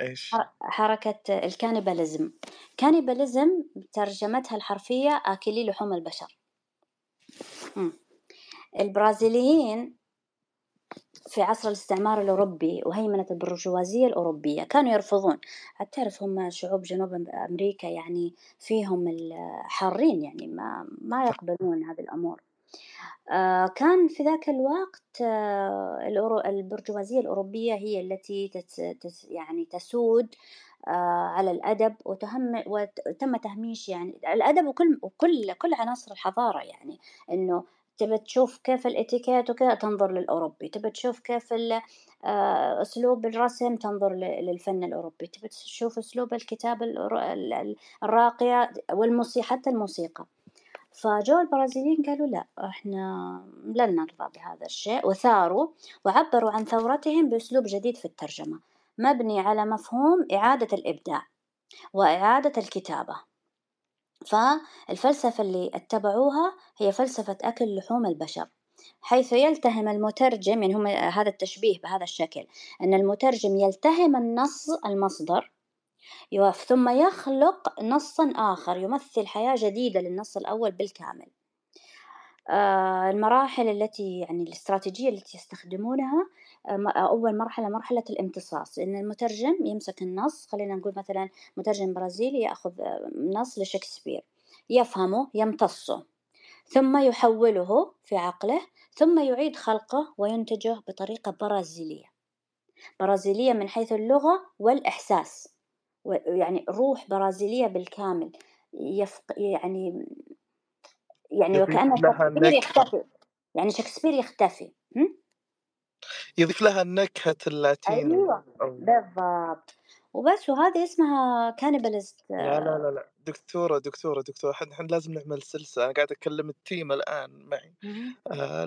إيش؟ حركة الكانيباليزم. كانيباليزم ترجمتها الحرفية آكلي لحوم البشر. البرازيليين في عصر الاستعمار الأوروبي وهيمنة البرجوازية الأوروبية كانوا يرفضون. تعرف هم شعوب جنوب أمريكا يعني فيهم الحارين يعني ما ما يقبلون هذه الأمور. كان في ذاك الوقت آه، البرجوازية الأوروبية هي التي يعني تسود آه، على الأدب وتهم وتم تهميش يعني الأدب وكل وكل كل عناصر الحضارة يعني إنه تبى تشوف كيف الإتيكيت وكذا تنظر للأوروبي تبى تشوف كيف أسلوب الرسم تنظر للفن الأوروبي تبى تشوف أسلوب الكتابة الراقية والموسيقى حتى الموسيقى. فجو البرازيليين قالوا لا إحنا لن نرضى بهذا الشيء وثاروا وعبروا عن ثورتهم بأسلوب جديد في الترجمة مبني على مفهوم إعادة الإبداع وإعادة الكتابة. فالفلسفة اللي اتبعوها هي فلسفة أكل لحوم البشر حيث يلتهم المترجم يعني هم هذا التشبيه بهذا الشكل أن المترجم يلتهم النص المصدر ثم يخلق نصا آخر يمثل حياة جديدة للنص الأول بالكامل. آه، المراحل التي يعني الاستراتيجية التي يستخدمونها آه، أول مرحلة مرحلة الامتصاص. إن المترجم يمسك النص خلينا نقول مثلا مترجم برازيلي يأخذ آه، نص لشكسبير. يفهمه يمتصه. ثم يحوله في عقله ثم يعيد خلقه وينتجه بطريقة برازيلية. برازيلية من حيث اللغة والإحساس. يعني روح برازيلية بالكامل يفق يعني يعني وكأن شكسبير يختفي يعني شكسبير يختفي. يضيف لها النكهة اللاتينية أيوة بالضبط. وبس وهذه اسمها كانيبالست لا لا لا لا. دكتورة دكتورة دكتورة إحنا لازم نعمل سلسلة. أنا قاعد أكلم التيم الآن معي. آه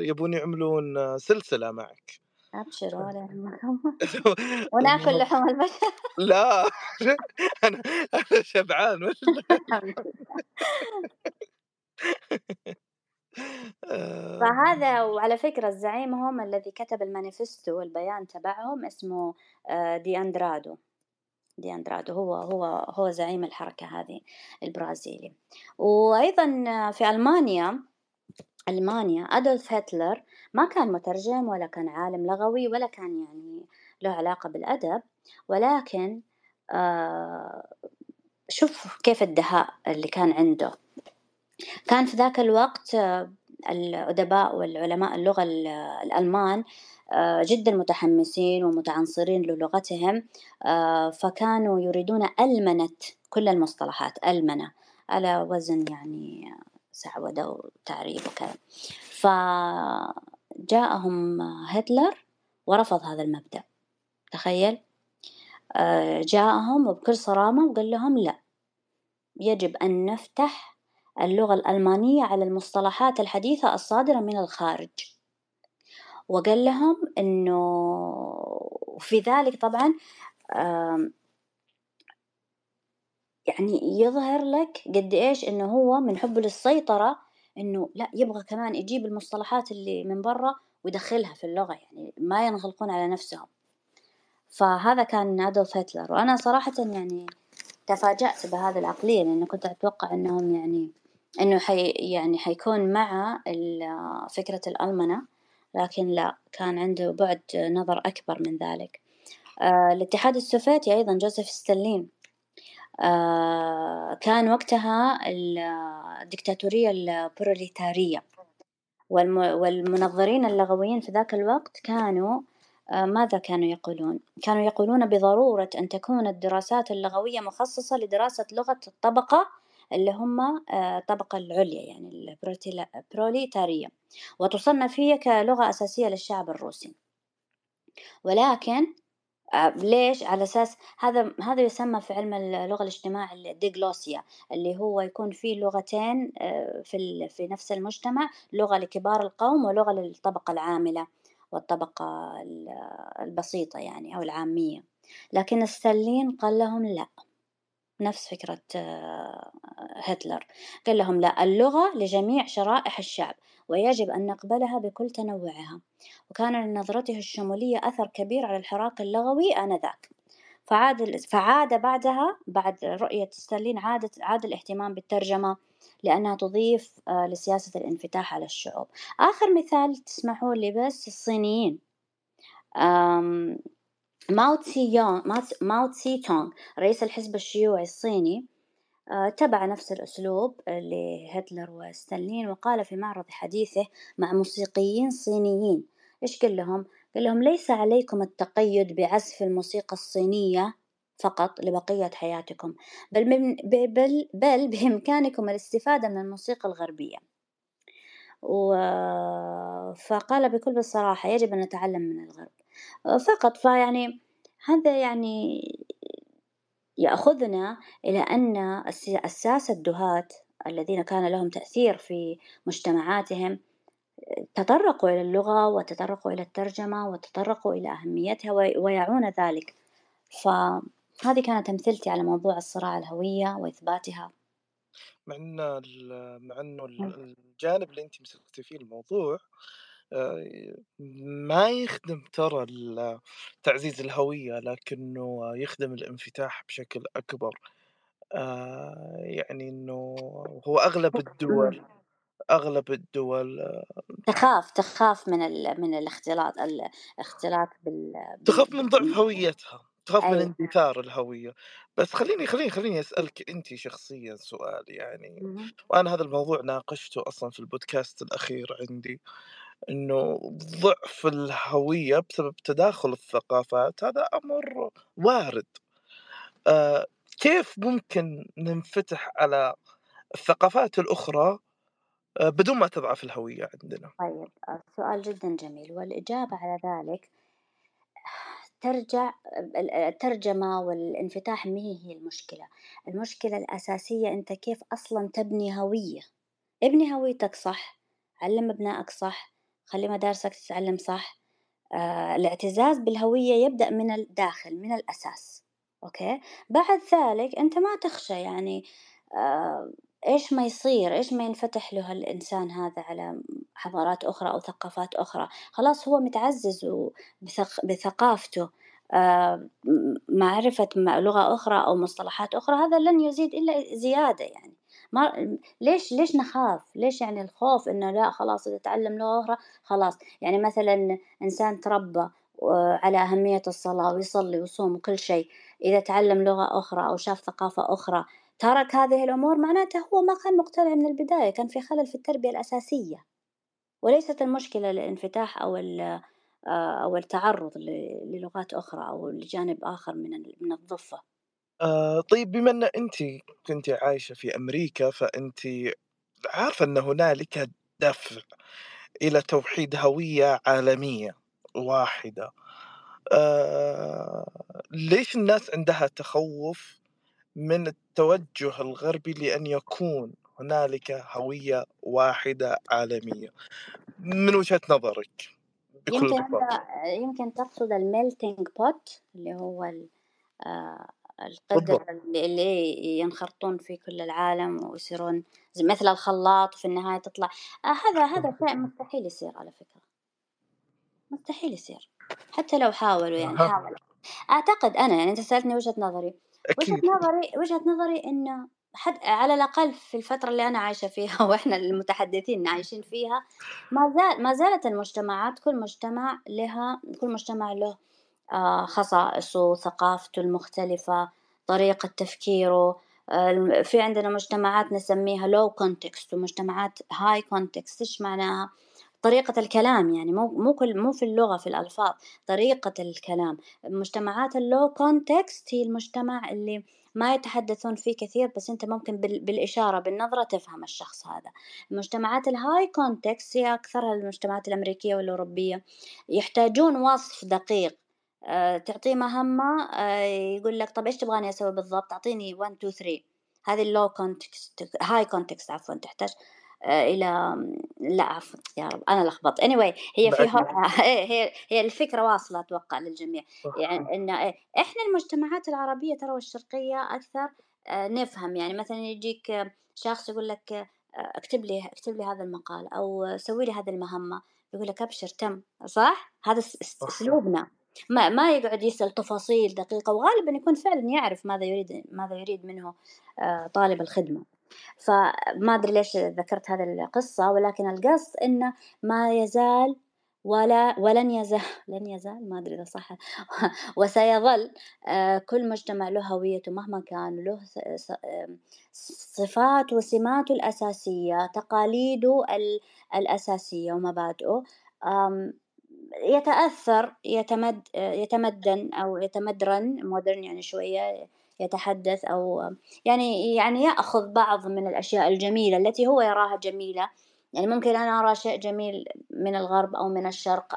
يبون يعملون سلسلة معك. أبشر ولا <laughs> <laughs> ونأكل لحوم البشر لا <laughs> أنا أنا شبعان فهذا وعلى فكرة زعيمهم الذي كتب المانيفستو والبيان تبعهم اسمه آه، دي أندرادو دي أندرادو هو هو هو زعيم الحركة هذه البرازيلي. وأيضا في ألمانيا ألمانيا أدولف هتلر ما كان مترجم ولا كان عالم لغوي ولا كان يعني له علاقة بالأدب ولكن آه شوف كيف الدهاء اللي كان عنده. كان في ذاك الوقت آه، الأدباء والعلماء اللغة الألمان آه، جدا متحمسين ومتعنصرين للغتهم فكانوا يريدون ألمنة كل المصطلحات ألمنة على وزن يعني سعودة وتعريب وكذا. فجاءهم هتلر ورفض هذا المبدأ. تخيل. جاءهم وبكل صرامة وقال لهم لا. يجب أن نفتح اللغة الألمانية على المصطلحات الحديثة الصادرة من الخارج. وقال لهم إنه في ذلك طبعا يعني يظهر لك قد إيش إنه هو من حبه للسيطرة إنه لأ يبغى كمان يجيب المصطلحات اللي من برا ويدخلها في اللغة يعني ما ينغلقون على نفسهم. فهذا كان أدولف هتلر. وأنا صراحة يعني تفاجأت بهذه العقلية لأنه كنت أتوقع إنهم يعني إنه حي يعني حيكون مع فكرة الألمنة لكن لا كان عنده بعد نظر أكبر من ذلك. آه الاتحاد السوفيتي أيضا جوزيف ستالين كان وقتها الدكتاتورية البروليتارية. والمنظرين اللغويين في ذاك الوقت كانوا آه ماذا كانوا يقولون؟ كانوا يقولون بضرورة أن تكون الدراسات اللغوية مخصصة لدراسة لغة الطبقة اللي هم آه، الطبقة العليا يعني البروليتارية. وتصنف هي كلغة أساسية للشعب الروسي. ولكن آه، ليش؟ على أساس هذا هذا يسمى في علم اللغة الاجتماع الديغلوسيا اللي هو يكون فيه لغتين آه، في في نفس المجتمع لغة لكبار القوم ولغة للطبقة العاملة والطبقة البسيطة يعني أو العامية لكن ستالين قال لهم لأ نفس فكرة آه، هتلر. قال لهم لا اللغة لجميع شرائح الشعب ويجب أن نقبلها بكل تنوعها. وكان لنظرته الشمولية أثر كبير على الحراك اللغوي آنذاك. فعاد فعاد بعدها بعد رؤية ستالين عاد عاد الاهتمام بالترجمة لأنها تضيف آه، لسياسة الانفتاح على الشعوب. آخر مثال تسمحوا لي بس الصينيين. ماو تسي يونغ ماو تسي تونغ رئيس الحزب الشيوعي الصيني اتبع نفس الأسلوب لهتلر وستالين وقال في معرض حديثه مع موسيقيين صينيين. إيش قال لهم؟ قال لهم ليس عليكم التقيد بعزف الموسيقى الصينية فقط لبقية حياتكم بل, بل, بل بإمكانكم الاستفادة من الموسيقى الغربية. و... فقال بكل بصراحة يجب أن نتعلم من الغرب. فقط. فيعني هذا يعني يأخذنا إلى أن الساسة الدهاة الذين كان لهم تأثير في مجتمعاتهم تطرقوا إلى اللغة وتطرقوا إلى الترجمة وتطرقوا إلى أهميتها ويعون ذلك. فهذه كانت أمثلتي على موضوع الصراع الهوية وإثباتها. مع أن مع أنه الجانب اللي أنت مسكتي فيه الموضوع ما يخدم ترى تعزيز الهوية لكنه يخدم الانفتاح بشكل أكبر. آه، يعني إنه هو أغلب الدول أغلب الدول آه، تخاف تخاف من من الاختلاط الاختلاط بال تخاف من ضعف هويتها تخاف من اندثار الهوية. بس خليني خليني خليني أسألك أنت شخصيا سؤال يعني وأنا هذا الموضوع ناقشته أصلا في البودكاست الأخير عندي. إنه ضعف الهوية بسبب تداخل الثقافات هذا أمر وارد. آه كيف ممكن ننفتح على الثقافات الأخرى آه بدون ما تضعف الهوية عندنا؟ طيب السؤال جدا جميل. والإجابة على ذلك ترجع الترجمة والانفتاح ما هي المشكلة. المشكلة الأساسية أنت كيف أصلا تبني هوية؟ ابني هويتك صح علم ابنائك صح خلي مدارسك تتعلم صح. آه الاعتزاز بالهوية يبدأ من الداخل من الأساس. أوكي؟ بعد ذلك أنت ما تخشى يعني آه إيش ما يصير إيش ما ينفتح له الإنسان هذا على حضارات أخرى أو ثقافات أخرى. خلاص هو متعزز بثقافته. آه معرفة لغة أخرى أو مصطلحات أخرى هذا لن يزيد إلا زيادة يعني. ما ليش ليش نخاف؟ ليش يعني الخوف إنه لا خلاص إذا تعلم لغة أخرى خلاص يعني مثلا إنسان تربى على أهمية الصلاة ويصلي ويصوم وكل شيء إذا تعلم لغة أخرى أو شاف ثقافة أخرى ترك هذه الأمور معناته هو ما كان مقتنع من البداية كان في خلل في التربية الأساسية وليست المشكلة الانفتاح أو أو التعرض للغات أخرى أو لجانب آخر من من الضفة. آه طيب بما إن انت كنت عايشة في أمريكا فانت عارفة إن هنالك دفع إلى توحيد هوية عالمية واحدة. آه ليش الناس عندها تخوف من التوجه الغربي لأن يكون هنالك هوية واحدة عالمية؟ من وجهة نظرك يمكن يمكن تقصد ال melting pot اللي هو آه القدر اللي, اللي ينخرطون في كل العالم ويصيرون مثل الخلاط وفي النهاية تطلع. آه هذا هذا شيء مستحيل يصير على فكرة. مستحيل يصير. حتى لو حاولوا يعني حاولوا. أعتقد أنا يعني أنت سألتني وجهة نظري. وجهة نظري وجهة نظري إنه حد على الأقل في الفترة اللي أنا عايشة فيها <laughs> وإحنا المتحدثين عايشين فيها ما زال ما زالت المجتمعات كل مجتمع لها كل مجتمع له خصائصه ثقافته المختلفة طريقة تفكيره. في عندنا مجتمعات نسميها low context ومجتمعات high context. إيش معناها؟ طريقة الكلام يعني مو مو كل مو في اللغة في الألفاظ. طريقة الكلام. مجتمعات ال low context هي المجتمع اللي ما يتحدثون فيه كثير بس أنت ممكن بالإشارة بالنظرة تفهم الشخص هذا. المجتمعات ال high context هي أكثرها المجتمعات الأمريكية والأوروبية. يحتاجون وصف دقيق. آه، تعطيه مهمة آه، يقول لك طب إيش تبغاني أسوي بالضبط؟ أعطيني 1 2 3 هذه ال low context high context عفوا تحتاج آه، إلى لا عفوا يا رب أنا لخبطت. اني anyway هي في <laughs> هي هي الفكرة واصلة أتوقع للجميع. يعني إن إحنا المجتمعات العربية ترى والشرقية أكثر نفهم. يعني مثلا يجيك شخص يقول لك اكتب لي اكتب لي هذا المقال أو سوي لي هذه المهمة يقول لك أبشر تم صح؟ هذا اسلوبنا ما ما يقعد يسأل تفاصيل دقيقة وغالبا يكون فعلا يعرف ماذا يريد ماذا يريد منه آه، طالب الخدمة. فما أدري ليش ذكرت هذه القصة ولكن القصد إنه ما يزال ولا ولن يزال لن يزال ما أدري إذا صح. <laughs> وسيظل آه، كل مجتمع له هويته مهما كان له صفات وسماته الأساسية تقاليده الأساسية ومبادئه. يتأثر يتمد يتمدن أو يتمدرن مودرن يعني شوية يتحدث أو يعني يعني يأخذ بعض من الأشياء الجميلة التي هو يراها جميلة. يعني ممكن أنا أرى شيء جميل من الغرب أو من الشرق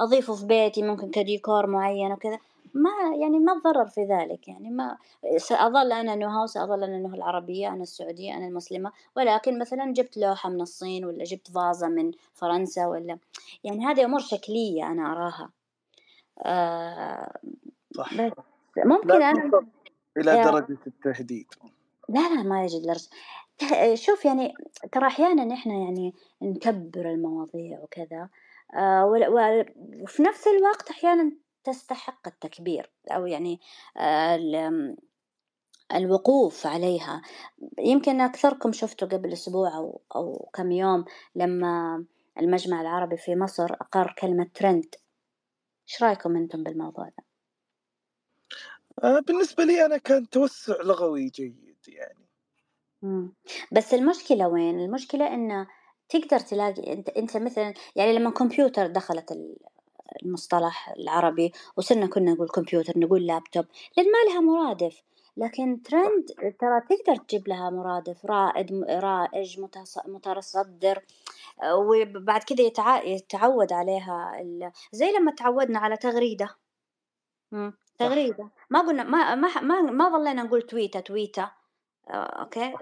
أضيفه في بيتي ممكن كديكور معين وكذا. ما يعني ما تضرر في ذلك يعني ما سأظل أنا نهى سأظل أنا نهى العربية أنا السعودية أنا المسلمة ولكن مثلا جبت لوحة من الصين ولا جبت فازة من فرنسا ولا يعني هذه أمور شكلية أنا أراها. آه صح. ممكن أنا إلى درجة التهديد. لا لا ما يجي درجة شوف يعني ترى أحيانا إحنا يعني نكبر المواضيع وكذا آه وفي نفس الوقت أحيانا تستحق التكبير أو يعني الوقوف عليها يمكن أكثركم شفتوا قبل أسبوع أو, أو كم يوم لما المجمع العربي في مصر أقر كلمة ترند إيش رأيكم أنتم بالموضوع ده؟ آه، بالنسبة لي أنا كان توسع لغوي جيد يعني مم. بس المشكلة وين؟ المشكلة إنه تقدر تلاقي أنت أنت مثلا يعني لما كمبيوتر دخلت المصطلح العربي وصرنا كنا نقول كمبيوتر نقول لابتوب لأن ما لها مرادف. لكن ترند ترى تقدر تجيب لها مرادف رائد رائج متصدر وبعد كذا يتعود عليها زي لما تعودنا على تغريدة. تغريدة. ما قلنا ما ما ما, ما ظلينا نقول تويتة آه، أوكي.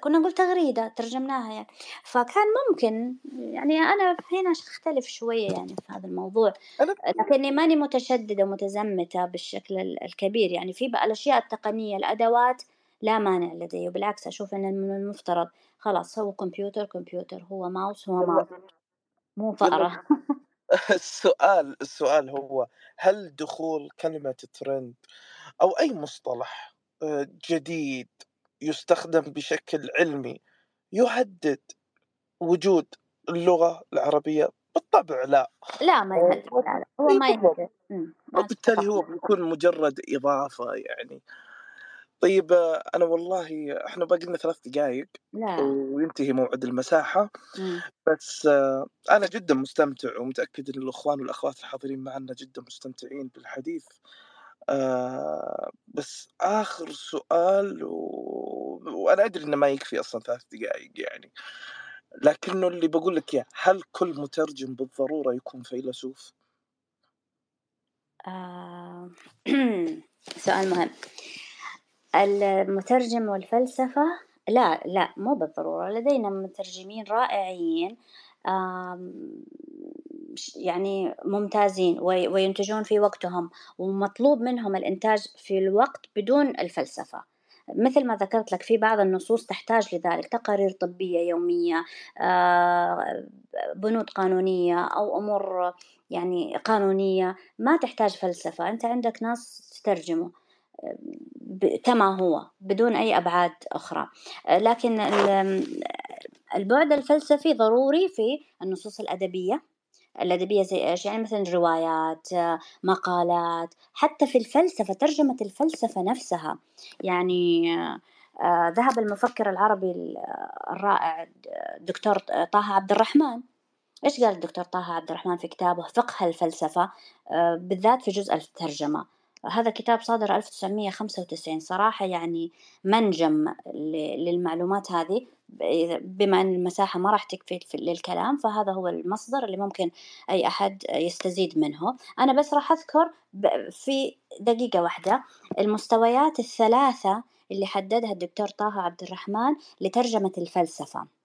كنا نقول تغريدة ترجمناها يعني. فكان ممكن يعني أنا هنا أختلف شوية يعني في هذا الموضوع لكني ماني متشددة ومتزمتة بالشكل الكبير. يعني في بقى الأشياء التقنية الأدوات لا مانع لدي وبالعكس أشوف أن من المفترض. خلاص هو كمبيوتر كمبيوتر هو ماوس هو ماوس. مو فأرة <laughs> <laughs> السؤال السؤال هو هل دخول كلمة ترند أو أي مصطلح آه، جديد يستخدم بشكل علمي يهدد وجود اللغة العربية؟ بالطبع لا. لا ما يهدد لا لا. هو ما يهدد وبالتالي هو بيكون مجرد إضافة يعني. طيب أنا والله إحنا باقي لنا ثلاث دقائق وينتهي موعد المساحة. مم. بس أنا جدا مستمتع ومتأكد إن الأخوان والأخوات الحاضرين معنا جدا مستمتعين بالحديث. آه بس آخر سؤال و... وأنا أدري إنه ما يكفي أصلا ثلاث دقائق يعني. لكنه اللي بقول لك إياه هل كل مترجم بالضرورة يكون فيلسوف؟ آه... <clears throat> سؤال مهم. المترجم والفلسفة؟ لا لا مو بالضرورة. لدينا مترجمين رائعين. يعني ممتازين وينتجون في وقتهم ومطلوب منهم الإنتاج في الوقت بدون الفلسفة. مثل ما ذكرت لك في بعض النصوص تحتاج لذلك تقارير طبية يومية آه، بنود قانونية أو أمور يعني قانونية. ما تحتاج فلسفة أنت عندك ناس تترجمه كما هو بدون أي أبعاد أخرى. لكن البعد الفلسفي ضروري في النصوص الأدبية. الأدبية زي إيش يعني مثلا روايات مقالات حتى في الفلسفة ترجمة الفلسفة نفسها. يعني آه، ذهب المفكر العربي الرائع الدكتور طه عبد الرحمن. إيش قال الدكتور طه عبد الرحمن في كتابه فقه الفلسفة؟ آه، بالذات في جزء الترجمة. هذا كتاب صادر 1995 صراحة يعني منجم للمعلومات هذه. بما أن المساحة ما راح تكفي للكلام فهذا هو المصدر اللي ممكن أي أحد يستزيد منه. أنا بس راح أذكر في دقيقة واحدة المستويات الثلاثة اللي حددها الدكتور طه عبد الرحمن لترجمة الفلسفة.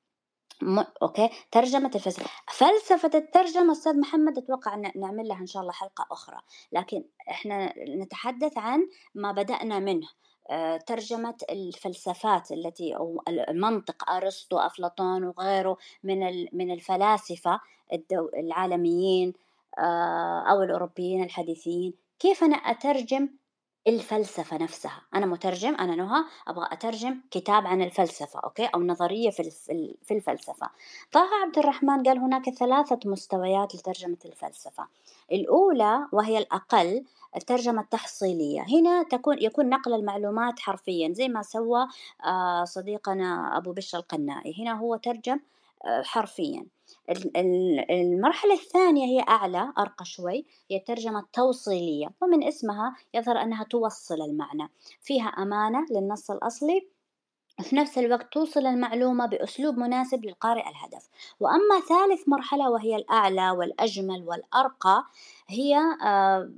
م... أوكي؟ ترجمة الفلسفة فلسفة الترجمة أستاذ محمد أتوقع نعمل لها إن شاء الله حلقة أخرى. لكن إحنا نتحدث عن ما بدأنا منه. آه، ترجمة الفلسفات التي أو المنطق أرسطو أفلاطون وغيره من من الفلاسفة العالميين آه، أو الأوروبيين الحديثين كيف أنا أترجم الفلسفة نفسها. أنا مترجم أنا نهى أبغى أترجم كتاب عن الفلسفة أوكي؟ أو نظرية في الفلسفة. طه عبد الرحمن قال هناك ثلاثة مستويات لترجمة الفلسفة. الأولى وهي الأقل الترجمة التحصيلية. هنا تكون يكون نقل المعلومات حرفيا زي ما سوى آه، صديقنا أبو بشر القنائي هنا هو ترجم آه، حرفيا. المرحلة الثانية هي أعلى أرقى شوي هي الترجمة التوصيلية ومن اسمها يظهر أنها توصل المعنى فيها أمانة للنص الأصلي في نفس الوقت توصل المعلومة بأسلوب مناسب للقارئ الهدف. وأما ثالث مرحلة وهي الأعلى والأجمل والأرقى هي آه،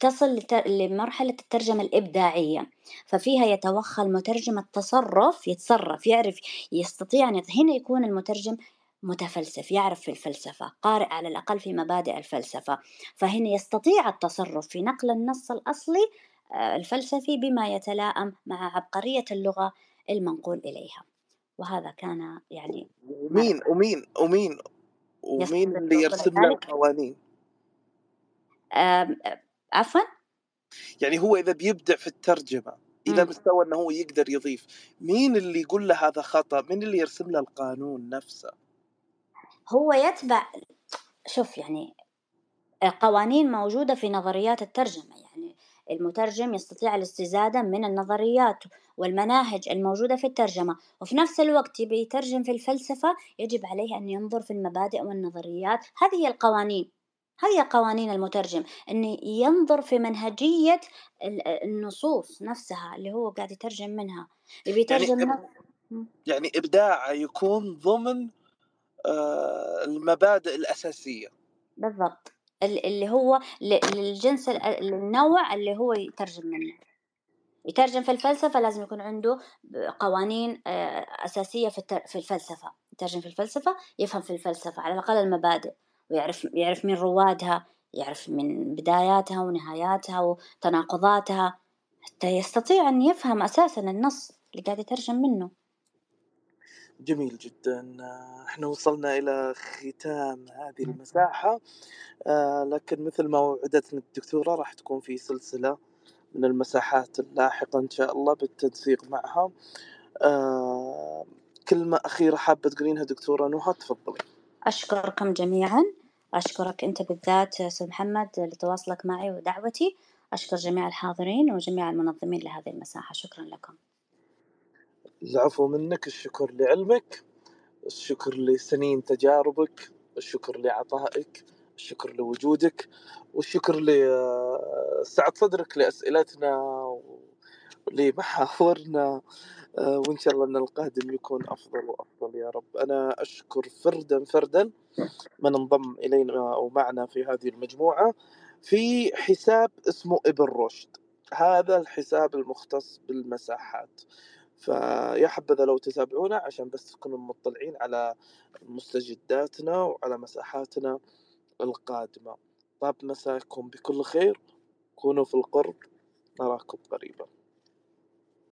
تصل لمرحلة الترجمة الإبداعية. ففيها يتوخى المترجم التصرف يتصرف يعرف يستطيع أن هنا يكون المترجم متفلسف يعرف في الفلسفة قارئ على الأقل في مبادئ الفلسفة. فهنا يستطيع التصرف في نقل النص الأصلي آه، الفلسفي بما يتلائم مع عبقرية اللغة المنقول إليها. وهذا كان يعني ومين ومين ومين ومين اللي يرسم له القوانين عفوا؟ يعني هو إذا بيبدع في الترجمة إلى مستوى أنه هو يقدر يضيف مين اللي يقول له هذا خطأ؟ مين اللي يرسم له القانون نفسه؟ هو يتبع شوف يعني قوانين موجودة في نظريات الترجمة يعني المترجم يستطيع الاستزادة من النظريات والمناهج الموجودة في الترجمة وفي نفس الوقت يبي يترجم في الفلسفة يجب عليه أن ينظر في المبادئ والنظريات. هذه هي القوانين هذه قوانين المترجم أن ينظر في منهجية النصوص نفسها اللي هو قاعد يترجم منها. يبي يترجم يعني, يعني إبداعه يكون ضمن المبادئ الأساسية. بالضبط. اللي هو للجنس النوع اللي هو يترجم منه. يترجم في الفلسفة لازم يكون عنده قوانين آه، أساسية في الفلسفة. يترجم في الفلسفة يفهم في الفلسفة على الأقل المبادئ. ويعرف يعرف مين روادها يعرف من بداياتها ونهاياتها وتناقضاتها حتى يستطيع أن يفهم أساسا النص اللي قاعد يترجم منه. جميل جدا. إحنا وصلنا إلى ختام هذه المساحة. آه، لكن مثل ما وعدتنا الدكتورة راح تكون في سلسلة من المساحات اللاحقة إن شاء الله بالتنسيق معها. آه، كلمة أخيرة حابة تقولينها دكتورة نهى تفضلي. أشكركم جميعا. أشكرك أنت بالذات أستاذ محمد لتواصلك معي ودعوتي. أشكر جميع الحاضرين وجميع المنظمين لهذه المساحة. شكرا لكم. العفو منك الشكر لعلمك الشكر لسنين تجاربك الشكر لعطائك الشكر لوجودك والشكر لسعة صدرك لأسئلتنا ولمحاورنا آه، وإن شاء الله أن القادم يكون أفضل وأفضل يا رب. أنا أشكر فردا فردا من انضم إلينا أو معنا في هذه المجموعة في حساب اسمه إبن رشد. هذا الحساب المختص بالمساحات. فيا حبذا لو تتابعونا عشان بس تكونوا مطلعين على مستجداتنا وعلى مساحاتنا القادمة. طاب مساكم بكل خير. كونوا في القرب. نراكم قريبا.